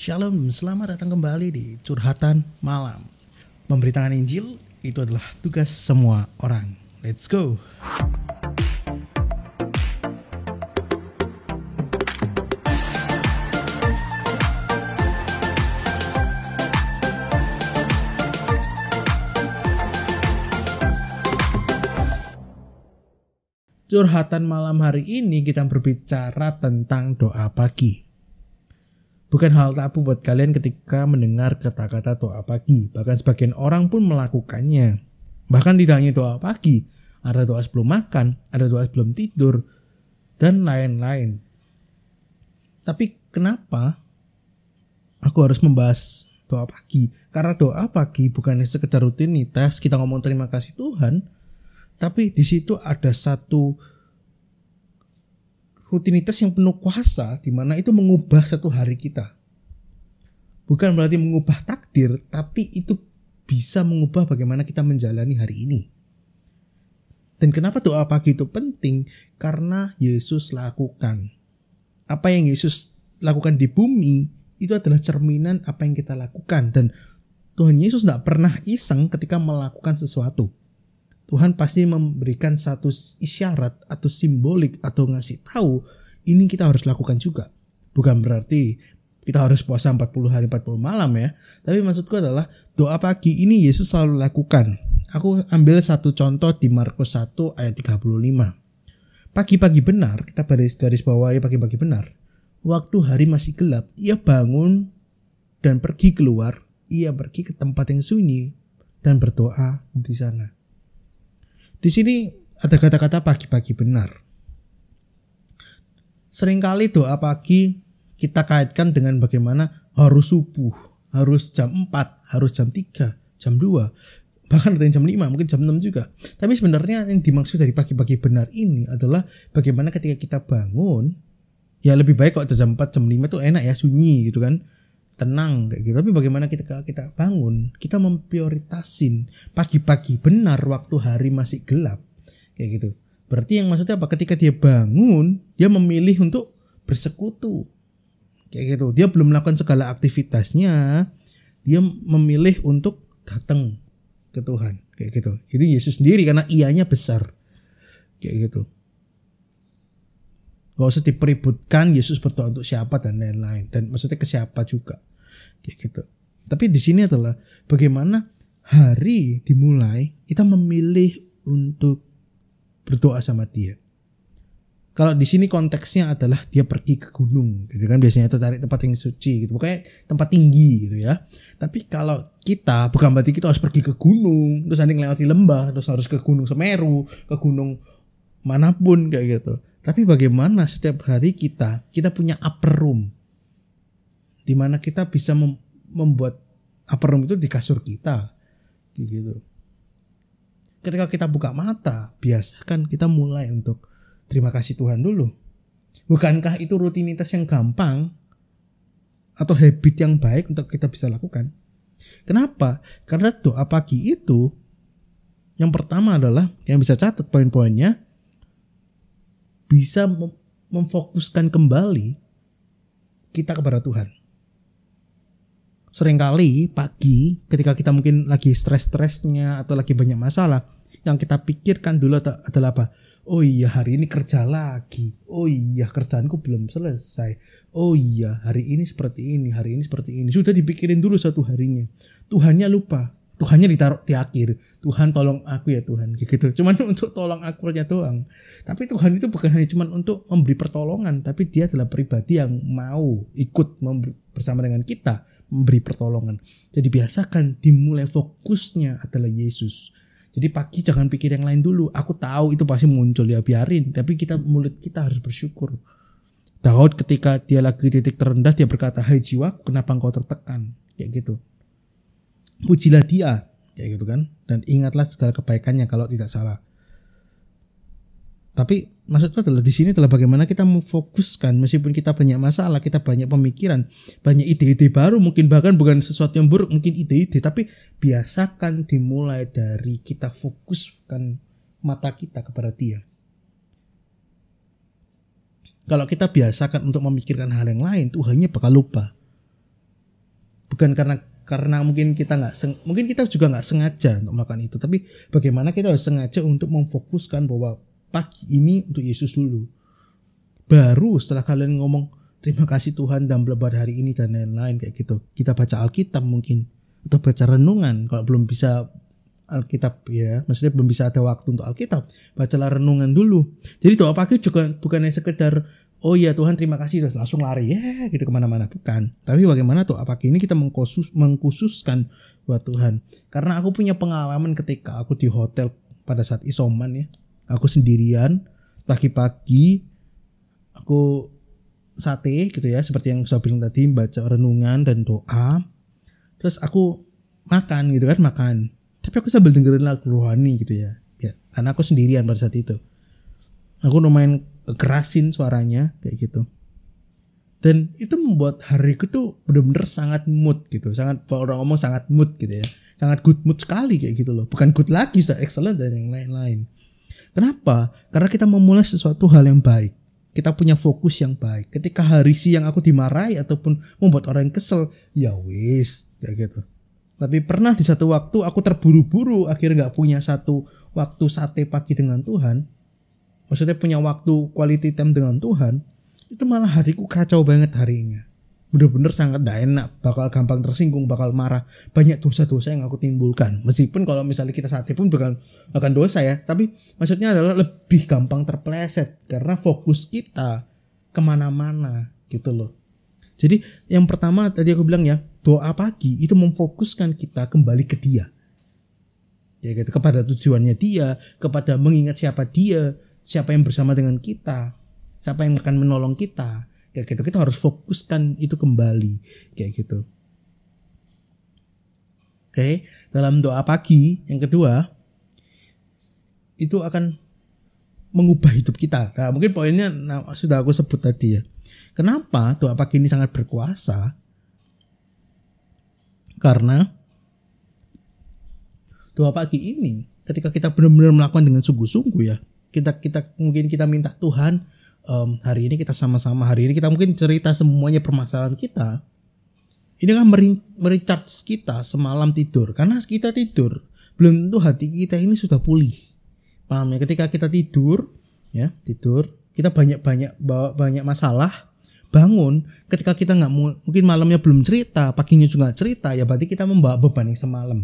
Shalom, selamat datang kembali di Curhatan Malam. Memberitakan Injil itu adalah tugas semua orang. Let's go. Curhatan malam hari ini kita berbicara tentang doa pagi. Bukan hal tabu buat kalian ketika mendengar kata-kata doa pagi. Bahkan sebagian orang pun melakukannya. Bahkan tidak hanya doa pagi, ada doa sebelum makan, ada doa sebelum tidur, dan lain-lain. Tapi kenapa aku harus membahas doa pagi? Karena doa pagi bukannya sekedar rutinitas kita ngomong terima kasih Tuhan, tapi di situ ada satu rutinitas yang penuh kuasa di mana itu mengubah satu hari kita. Bukan berarti mengubah takdir, tapi itu bisa mengubah bagaimana kita menjalani hari ini. Dan kenapa doa pagi itu penting? Karena Yesus lakukan. Apa yang Yesus lakukan di bumi itu adalah cerminan apa yang kita lakukan dan Tuhan Yesus tidak pernah iseng ketika melakukan sesuatu. Tuhan pasti memberikan satu isyarat atau simbolik atau ngasih tahu ini kita harus lakukan juga. Bukan berarti kita harus puasa 40 hari 40 malam ya. Tapi maksudku adalah doa pagi ini Yesus selalu lakukan. Aku ambil satu contoh di Markus 1 ayat 35. Pagi-pagi benar, kita baris garis bawahi pagi-pagi benar. Waktu hari masih gelap, ia bangun dan pergi keluar. Ia pergi ke tempat yang sunyi dan berdoa di sana. Di sini ada kata-kata pagi-pagi benar. Seringkali doa pagi kita kaitkan dengan bagaimana harus subuh, harus jam 4, harus jam 3, jam 2, bahkan ada yang jam 5, mungkin jam 6 juga. Tapi sebenarnya yang dimaksud dari pagi-pagi benar ini adalah bagaimana ketika kita bangun, ya lebih baik kalau jam 4, jam 5 itu enak ya, sunyi gitu kan tenang kayak gitu. Tapi bagaimana kita kita bangun, kita memprioritasin pagi-pagi benar waktu hari masih gelap kayak gitu. Berarti yang maksudnya apa? Ketika dia bangun, dia memilih untuk bersekutu kayak gitu. Dia belum melakukan segala aktivitasnya, dia memilih untuk datang ke Tuhan kayak gitu. Itu Yesus sendiri karena ianya besar kayak gitu. Gak usah dipeributkan Yesus berdoa untuk siapa dan lain-lain dan maksudnya ke siapa juga kayak gitu. Tapi di sini adalah bagaimana hari dimulai kita memilih untuk berdoa sama dia. Kalau di sini konteksnya adalah dia pergi ke gunung, gitu kan biasanya itu cari tempat yang suci gitu, pokoknya tempat tinggi gitu ya. Tapi kalau kita bukan berarti kita harus pergi ke gunung, terus nanti melewati lembah, terus harus ke gunung Semeru, ke gunung mana pun kayak gitu. Tapi bagaimana setiap hari kita kita punya upper room, di mana kita bisa mem membuat upper room itu di kasur kita. Gitu. Ketika kita buka mata biasakan kita mulai untuk terima kasih Tuhan dulu. Bukankah itu rutinitas yang gampang atau habit yang baik untuk kita bisa lakukan? Kenapa? Karena doa pagi itu yang pertama adalah yang bisa catat poin-poinnya bisa memfokuskan kembali kita kepada Tuhan sering kali pagi ketika kita mungkin lagi stres-stresnya atau lagi banyak masalah yang kita pikirkan dulu adalah apa? Oh iya hari ini kerja lagi. Oh iya kerjaanku belum selesai. Oh iya hari ini seperti ini hari ini seperti ini. Sudah dipikirin dulu satu harinya. Tuhannya lupa. Tuhannya ditaruh di akhir. Tuhan tolong aku ya Tuhan. Gitu. Cuman untuk tolong aku aja doang. Tapi Tuhan itu bukan hanya cuman untuk memberi pertolongan tapi dia adalah pribadi yang mau ikut bersama dengan kita memberi pertolongan. Jadi biasakan dimulai fokusnya adalah Yesus. Jadi pagi jangan pikir yang lain dulu. Aku tahu itu pasti muncul ya biarin. Tapi kita mulut kita harus bersyukur. Daud ketika dia lagi titik terendah dia berkata, Hai jiwa, kenapa engkau tertekan? Kayak gitu. Pujilah dia. Kayak gitu kan. Dan ingatlah segala kebaikannya kalau tidak salah. Tapi maksudnya adalah di sini adalah bagaimana kita memfokuskan meskipun kita banyak masalah, kita banyak pemikiran, banyak ide-ide baru, mungkin bahkan bukan sesuatu yang buruk, mungkin ide-ide, tapi biasakan dimulai dari kita fokuskan mata kita kepada Dia. Kalau kita biasakan untuk memikirkan hal yang lain, Tuhannya bakal lupa. bukan karena karena mungkin kita nggak mungkin kita juga nggak sengaja untuk melakukan itu tapi bagaimana kita harus sengaja untuk memfokuskan bahwa pagi ini untuk Yesus dulu. Baru setelah kalian ngomong terima kasih Tuhan dan buat hari ini dan lain-lain kayak gitu. Kita baca Alkitab mungkin atau baca renungan kalau belum bisa Alkitab ya. Maksudnya belum bisa ada waktu untuk Alkitab bacalah renungan dulu. Jadi doa pagi juga bukannya sekedar oh iya Tuhan terima kasih langsung lari. Ya gitu ke mana-mana. Bukan. Tapi bagaimana doa pagi ini kita mengkhusus mengkhususkan buat Tuhan. Karena aku punya pengalaman ketika aku di hotel pada saat isoman ya aku sendirian pagi-pagi aku sate gitu ya seperti yang saya bilang tadi baca renungan dan doa. Terus aku makan gitu kan makan. Tapi aku sambil dengerin lagu rohani gitu ya ya. Karena aku sendirian pada saat itu. Aku lumayan kerasin suaranya kayak gitu. Dan itu membuat hariku tuh bener-bener sangat mood gitu. Sangat orang ngomong sangat mood gitu ya. Sangat good mood sekali kayak gitu loh. Bukan good lagi sudah excellent dan yang lain-lain kenapa karena kita memulai sesuatu hal yang baik kita punya fokus yang baik ketika hari siang aku dimarahi ataupun membuat orang kesel ya wis kayak gitu tapi pernah di satu waktu aku terburu-buru akhirnya nggak punya satu waktu sate pagi dengan Tuhan. Maksudnya punya waktu quality time dengan Tuhan. Itu malah hatiku kacau banget harinya. Bener-bener sangat gak enak. Bakal gampang tersinggung, bakal marah. Banyak dosa-dosa yang aku timbulkan. Meskipun kalau misalnya kita sate pun bukan, bukan dosa ya. Tapi maksudnya adalah lebih gampang terpleset. Karena fokus kita ke mana-mana gitu loh. Jadi yang pertama tadi aku bilang ya doa pagi itu memfokuskan kita kembali ke dia ya gitu kepada tujuannya dia kepada mengingat siapa dia siapa yang bersama dengan kita siapa yang akan menolong kita kayak gitu. Kita harus fokuskan itu kembali. Kayak gitu. Oke dalam doa pagi yang kedua itu akan mengubah hidup kita. Nah mungkin poinnya nah, sudah aku sebut tadi ya. Kenapa doa pagi ini sangat berkuasa? Karena doa pagi ini ketika kita benar-benar melakukan dengan sungguh-sungguh ya, kita kita mungkin kita minta Tuhan um, hari ini kita sama-sama hari ini kita mungkin cerita semuanya permasalahan kita. Ini kan merecharge kita semalam tidur karena kita tidur belum tentu hati kita ini sudah pulih. Paham ya? Ketika kita tidur ya tidur kita banyak-banyak bawa banyak masalah bangun ketika kita nggak mungkin malamnya belum cerita paginya juga cerita ya berarti kita membawa beban yang semalam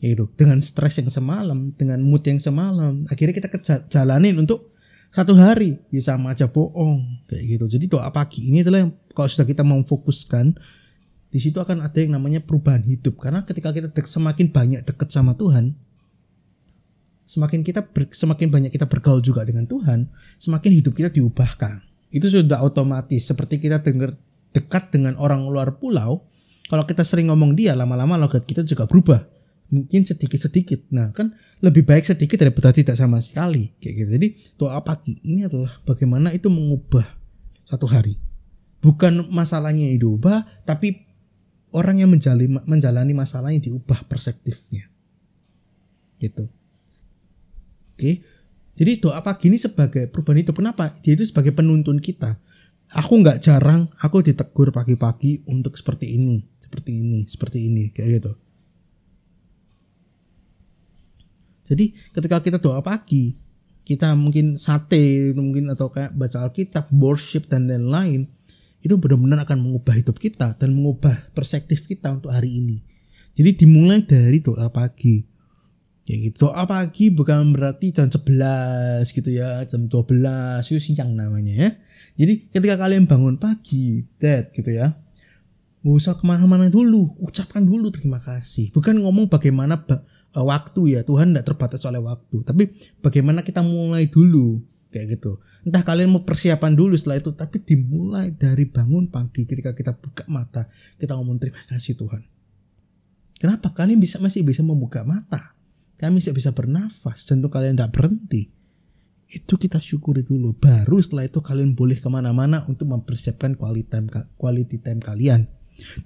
yaitu dengan stres yang semalam dengan mood yang semalam akhirnya kita jalanin untuk satu hari ya sama aja bohong kayak gitu. Jadi doa pagi ini adalah yang kalau sudah kita memfokuskan di situ akan ada yang namanya perubahan hidup. Karena ketika kita semakin banyak dekat sama Tuhan semakin kita ber, semakin banyak kita bergaul juga dengan Tuhan semakin hidup kita diubahkan. Itu sudah otomatis. Seperti kita dengar dekat dengan orang luar pulau kalau kita sering ngomong dia lama-lama logat kita juga berubah mungkin sedikit-sedikit. Nah kan lebih baik sedikit daripada tidak sama sekali kayak gitu. Jadi doa pagi ini adalah bagaimana itu mengubah satu hari. Bukan masalahnya yang diubah tapi orang yang menjalani, menjalani masalahnya diubah perspektifnya. Gitu. Oke. Jadi doa pagi ini sebagai perubahan itu kenapa? Dia itu sebagai penuntun kita. Aku nggak jarang aku ditegur pagi-pagi untuk seperti ini, seperti ini, seperti ini, kayak gitu. Jadi ketika kita doa pagi, kita mungkin sate, mungkin atau kayak baca Alkitab, worship dan lain-lain, itu benar-benar akan mengubah hidup kita dan mengubah perspektif kita untuk hari ini. Jadi dimulai dari doa pagi. Kayak gitu. Doa pagi bukan berarti jam 11 gitu ya jam 12 itu siang namanya ya. Jadi ketika kalian bangun pagi dead gitu ya nggak usah ke mana-mana dulu ucapkan dulu terima kasih. Bukan ngomong bagaimana uh, waktu ya Tuhan tidak terbatas oleh waktu tapi bagaimana kita mulai dulu kayak gitu entah kalian mau persiapan dulu setelah itu tapi dimulai dari bangun pagi ketika kita buka mata kita ngomong terima kasih Tuhan kenapa kalian bisa masih bisa membuka mata kami bisa bisa bernafas, jantung kalian tidak berhenti. Itu kita syukuri dulu. Baru setelah itu kalian boleh ke mana-mana untuk mempersiapkan quality time, quality time kalian.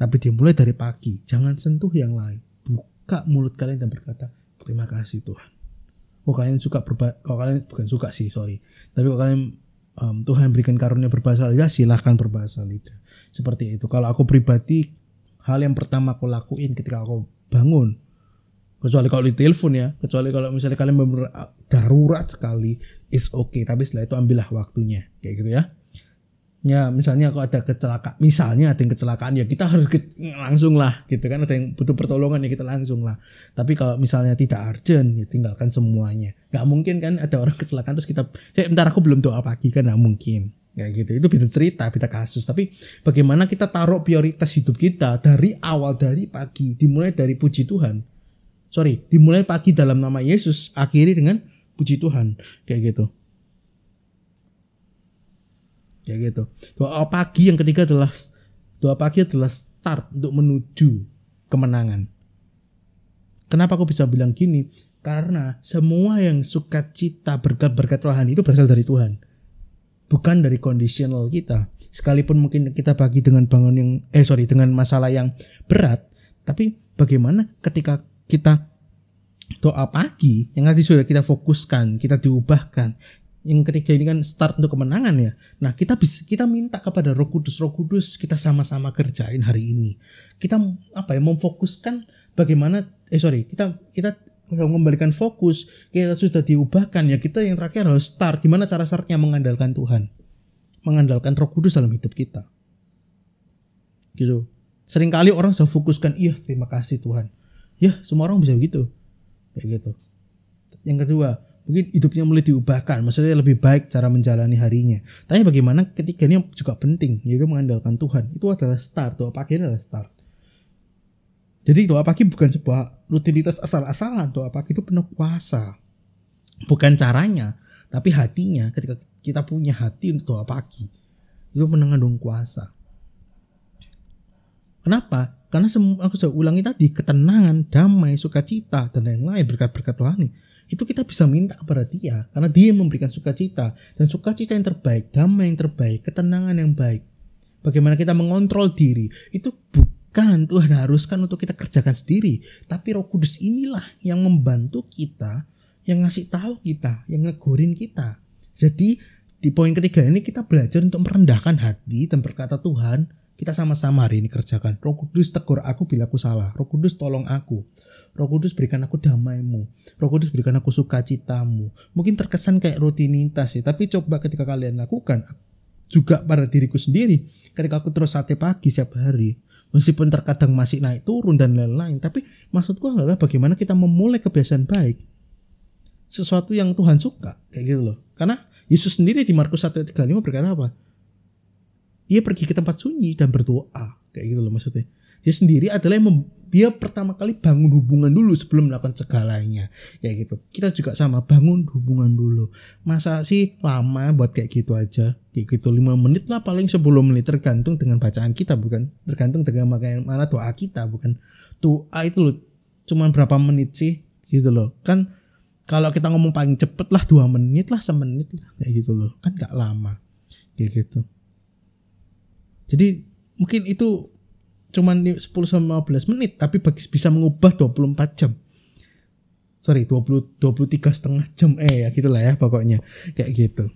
Tapi dimulai dari pagi, jangan sentuh yang lain. Buka mulut kalian dan berkata, terima kasih Tuhan. Oh kalian suka berba, kalau kalian bukan suka sih, sorry. Tapi kalau kalian um, Tuhan berikan karunia berbahasa lidah, silahkan berbahasa lidah. Seperti itu. Kalau aku pribadi, hal yang pertama aku lakuin ketika aku bangun kecuali kalau di telepon ya kecuali kalau misalnya kalian benar darurat sekali is okay tapi setelah itu ambillah waktunya kayak gitu ya ya misalnya kalau ada kecelakaan misalnya ada yang kecelakaan ya kita harus ke, langsung lah gitu kan. Ada yang butuh pertolongan ya kita langsung lah. Tapi kalau misalnya tidak urgent ya tinggalkan semuanya. Nggak mungkin kan ada orang kecelakaan terus kita ya bentar aku belum doa pagi kan nggak mungkin. Kayak gitu. Itu bisa cerita bisa kasus. Tapi bagaimana kita taruh prioritas hidup kita dari awal dari pagi dimulai dari puji Tuhan. Sorry dimulai pagi dalam nama Yesus akhiri dengan puji Tuhan. Kayak gitu ya gitu. Doa pagi yang ketiga adalah doa pagi adalah start untuk menuju kemenangan. Kenapa aku bisa bilang gini? Karena semua yang suka cita berkat-berkat rohani itu berasal dari Tuhan. Bukan dari conditional kita. Sekalipun mungkin kita bagi dengan bangun yang eh sorry dengan masalah yang berat tapi bagaimana ketika kita doa pagi yang nanti sudah kita fokuskan, kita diubahkan, yang ketiga ini kan start untuk kemenangan ya. Nah, kita bisa kita minta kepada Roh Kudus, Roh Kudus kita sama-sama kerjain hari ini. Kita apa ya memfokuskan bagaimana eh sorry, kita kita mengembalikan fokus, kita sudah diubahkan ya. Kita yang terakhir harus start gimana cara startnya mengandalkan Tuhan. Mengandalkan Roh Kudus dalam hidup kita. Gitu. Seringkali orang sudah fokuskan, iya terima kasih Tuhan. Ya, semua orang bisa begitu. Kayak gitu. Yang kedua, mungkin hidupnya mulai diubahkan maksudnya lebih baik cara menjalani harinya. Tapi bagaimana ketika ini juga penting yaitu mengandalkan Tuhan. Itu adalah start doa pagi adalah start. Jadi doa pagi bukan sebuah rutinitas asal-asalan. Doa pagi itu penuh kuasa. Bukan caranya tapi hatinya. Ketika kita punya hati untuk doa pagi itu mengandung kuasa. Kenapa? Karena aku sudah ulangi tadi ketenangan damai sukacita dan lain-lain berkat-berkat rohani itu kita bisa minta kepada dia karena dia memberikan sukacita dan sukacita yang terbaik, damai yang terbaik, ketenangan yang baik. Bagaimana kita mengontrol diri itu bukan Tuhan haruskan untuk kita kerjakan sendiri, tapi Roh Kudus inilah yang membantu kita, yang ngasih tahu kita, yang ngegorin kita. Jadi di poin ketiga ini kita belajar untuk merendahkan hati dan berkata Tuhan, kita sama-sama hari ini kerjakan. Roh Kudus tegur aku bila aku salah. Roh Kudus tolong aku. Roh Kudus berikan aku damaimu. Roh Kudus berikan aku sukacitamu. Mungkin terkesan kayak rutinitas ya, tapi coba ketika kalian lakukan juga pada diriku sendiri. Ketika aku terus sate pagi setiap hari, meskipun terkadang masih naik turun dan lain-lain, tapi maksudku adalah bagaimana kita memulai kebiasaan baik. Sesuatu yang Tuhan suka, kayak gitu loh. Karena Yesus sendiri di Markus 1:35 berkata apa? Ia pergi ke tempat sunyi dan berdoa. Kayak gitu loh maksudnya. Dia sendiri adalah yang dia pertama kali bangun hubungan dulu sebelum melakukan segalanya. Kayak gitu. Kita juga sama bangun hubungan dulu. Masa sih lama buat kayak gitu aja. Kayak gitu 5 menit lah paling 10 menit tergantung dengan bacaan kita bukan. Tergantung dengan mana doa kita bukan. Doa itu loh cuman berapa menit sih gitu loh. Kan kalau kita ngomong paling cepet lah dua menit lah semenit lah kayak gitu loh kan gak lama kayak gitu jadi mungkin itu cuman 10 sampai 15 menit tapi bisa mengubah 24 jam. Sorry, 20 23 setengah jam eh ya gitulah ya pokoknya kayak gitu.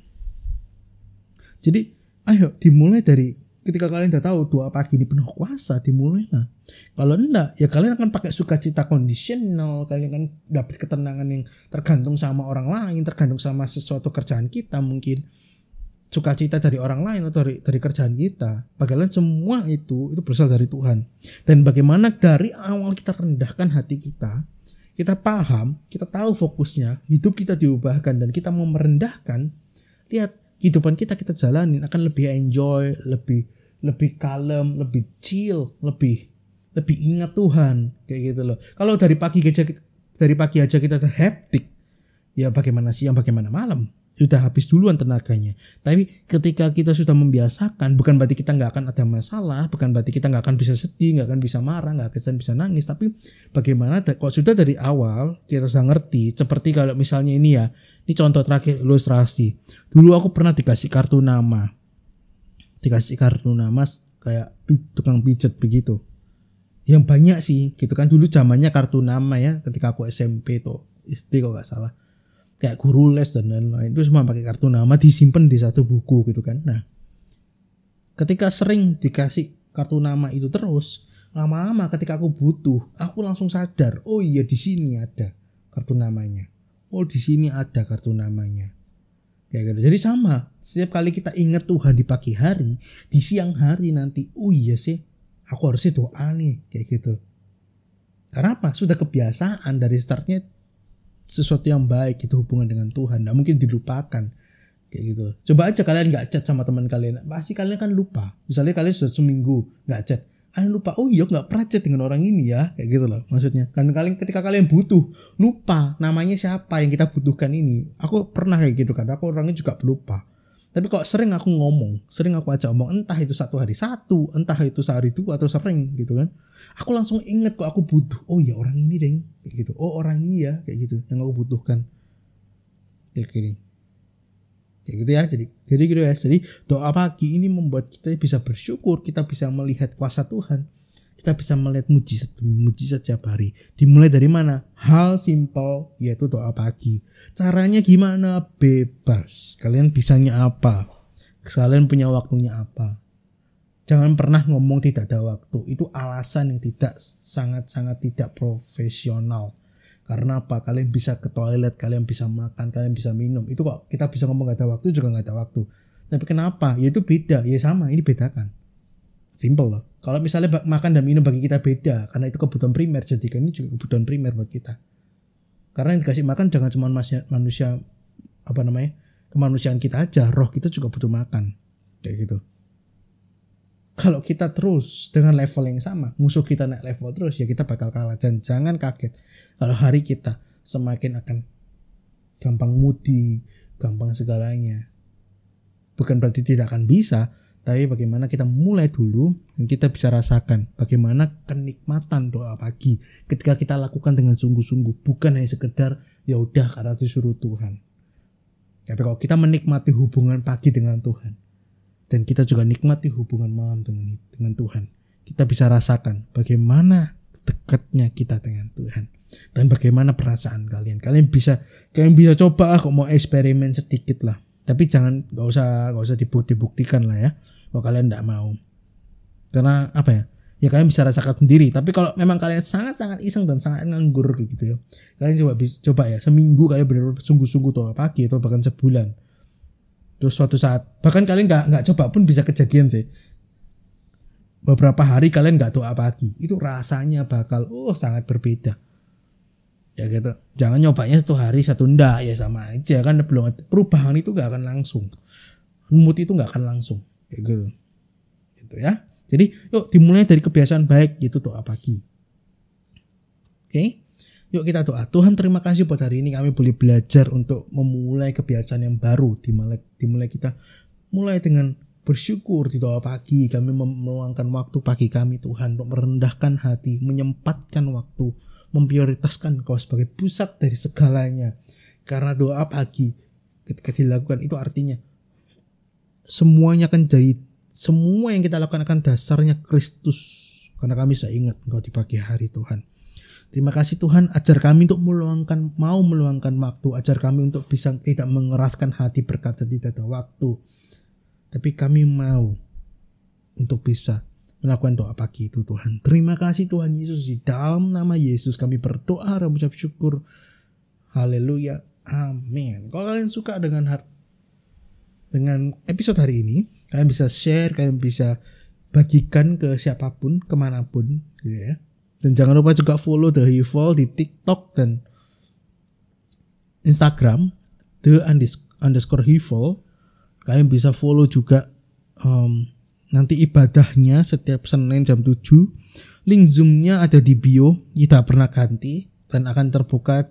Jadi ayo dimulai dari ketika kalian udah tahu doa pagi ini penuh kuasa dimulai lah. Kalau enggak ya kalian akan pakai sukacita kondisional, kalian akan dapat ketenangan yang tergantung sama orang lain, tergantung sama sesuatu kerjaan kita mungkin sukacita dari orang lain atau dari, dari kerjaan kita. Bagaimana semua itu itu berasal dari Tuhan. Dan bagaimana dari awal kita rendahkan hati kita, kita paham, kita tahu fokusnya, hidup kita diubahkan dan kita mau merendahkan, lihat kehidupan kita kita jalanin akan lebih enjoy, lebih lebih kalem, lebih chill, lebih lebih ingat Tuhan kayak gitu loh. Kalau dari pagi aja dari pagi aja kita terheptik, ya bagaimana siang, bagaimana malam sudah habis duluan tenaganya. Tapi ketika kita sudah membiasakan, bukan berarti kita nggak akan ada masalah, bukan berarti kita nggak akan bisa sedih, nggak akan bisa marah, nggak akan bisa nangis. Tapi bagaimana kok sudah dari awal kita sudah ngerti, seperti kalau misalnya ini ya, ini contoh terakhir ilustrasi. Dulu aku pernah dikasih kartu nama, dikasih kartu nama kayak tukang pijat begitu. Yang banyak sih, gitu kan dulu zamannya kartu nama ya, ketika aku SMP tuh, SD kok nggak salah kayak guru les dan lain-lain. Itu semua pakai kartu nama disimpan di satu buku gitu kan. Nah ketika sering dikasih kartu nama itu terus lama-lama ketika aku butuh aku langsung sadar oh iya di sini ada kartu namanya. Oh di sini ada kartu namanya. Kayak gitu. Jadi sama setiap kali kita ingat Tuhan di pagi hari di siang hari nanti oh iya sih aku harusnya doa nih. Kayak gitu. Karena apa? Sudah kebiasaan dari startnya sesuatu yang baik itu hubungan dengan Tuhan. Nggak mungkin dilupakan. Kayak gitu. Coba aja kalian nggak chat sama teman kalian. Pasti kalian kan lupa. Misalnya kalian sudah seminggu nggak chat. Kalian lupa. Oh iya nggak pernah chat dengan orang ini ya. Kayak gitu loh maksudnya. Kan kalian ketika kalian butuh lupa namanya siapa yang kita butuhkan ini. Aku pernah kayak gitu kan. Aku orangnya juga pelupa tapi kok sering aku ngomong sering aku ajak ngomong entah itu satu hari satu entah itu sehari dua atau sering gitu kan. Aku langsung inget kok aku butuh oh iya orang ini deh kayak gitu. Oh orang ini ya kayak gitu yang aku butuhkan. Kayak gini. Ya gitu ya jadi jadi gitu ya. Jadi doa pagi ini membuat kita bisa bersyukur kita bisa melihat kuasa Tuhan kita bisa melihat mujizat mujizat setiap hari dimulai dari mana hal simpel yaitu doa pagi caranya gimana bebas kalian bisanya apa kalian punya waktunya apa jangan pernah ngomong tidak ada waktu itu alasan yang tidak sangat sangat tidak profesional karena apa? Kalian bisa ke toilet, kalian bisa makan, kalian bisa minum. Itu kok kita bisa ngomong gak ada waktu juga gak ada waktu. Tapi kenapa? Ya itu beda. Ya sama, ini bedakan. Simple loh. Kalau misalnya makan dan minum bagi kita beda, karena itu kebutuhan primer, jadi ini juga kebutuhan primer buat kita. Karena yang dikasih makan jangan cuma manusia, manusia apa namanya kemanusiaan kita aja, roh kita juga butuh makan, kayak gitu. Kalau kita terus dengan level yang sama, musuh kita naik level terus, ya kita bakal kalah. Dan jangan kaget kalau hari kita semakin akan gampang mudi, gampang segalanya. Bukan berarti tidak akan bisa, tapi bagaimana kita mulai dulu dan kita bisa rasakan bagaimana kenikmatan doa pagi ketika kita lakukan dengan sungguh-sungguh bukan hanya sekedar ya udah karena disuruh Tuhan. Tapi kalau kita menikmati hubungan pagi dengan Tuhan dan kita juga nikmati hubungan malam dengan dengan Tuhan, kita bisa rasakan bagaimana dekatnya kita dengan Tuhan dan bagaimana perasaan kalian. Kalian bisa kalian bisa coba kok mau eksperimen sedikit lah. Tapi jangan nggak usah nggak usah dibuktikan lah ya kalau kalian tidak mau. Karena apa ya? Ya kalian bisa rasakan sendiri. Tapi kalau memang kalian sangat sangat iseng dan sangat nganggur gitu ya kalian coba coba ya seminggu kalian benar-benar sungguh-sungguh doa pagi atau bahkan sebulan. Terus suatu saat bahkan kalian nggak nggak coba pun bisa kejadian sih. Beberapa hari kalian nggak doa pagi. Itu rasanya bakal oh sangat berbeda. Ya gitu. Jangan nyobanya satu hari satu ndak. Ya sama aja kan belum perubahan itu gak akan langsung. Mood itu gak akan langsung kayak gitu. Gitu ya. Jadi yuk dimulai dari kebiasaan baik gitu doa pagi. Oke. Yuk kita doa. Tuhan terima kasih buat hari ini kami boleh belajar untuk memulai kebiasaan yang baru dimulai dimulai kita mulai dengan bersyukur di doa pagi. Kami meluangkan waktu pagi kami Tuhan untuk merendahkan hati menyempatkan waktu memprioritaskan kau sebagai pusat dari segalanya. Karena doa pagi ketika dilakukan itu artinya semuanya akan jadi semua yang kita lakukan akan dasarnya Kristus. Karena kami saya ingat engkau di pagi hari Tuhan. Terima kasih Tuhan ajar kami untuk meluangkan mau meluangkan waktu, ajar kami untuk bisa tidak mengeraskan hati berkata tidak ada waktu. Tapi kami mau untuk bisa melakukan doa pagi itu Tuhan. Terima kasih Tuhan Yesus di dalam nama Yesus kami berdoa dan mengucap syukur. Haleluya. Amin. Kalau kalian suka dengan dengan episode hari ini, kalian bisa share, kalian bisa bagikan ke siapa pun, ke mana pun, gitu ya. Dan jangan lupa juga follow The Evil di TikTok dan Instagram The underscore Evil. Kalian bisa follow juga um, nanti ibadahnya setiap Senin jam 7 link zoomnya ada di bio tidak pernah ganti dan akan terbuka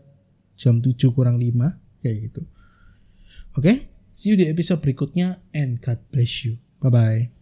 jam 7 kurang 5 kayak gitu oke okay? See you di episode berikutnya and God bless you. Bye bye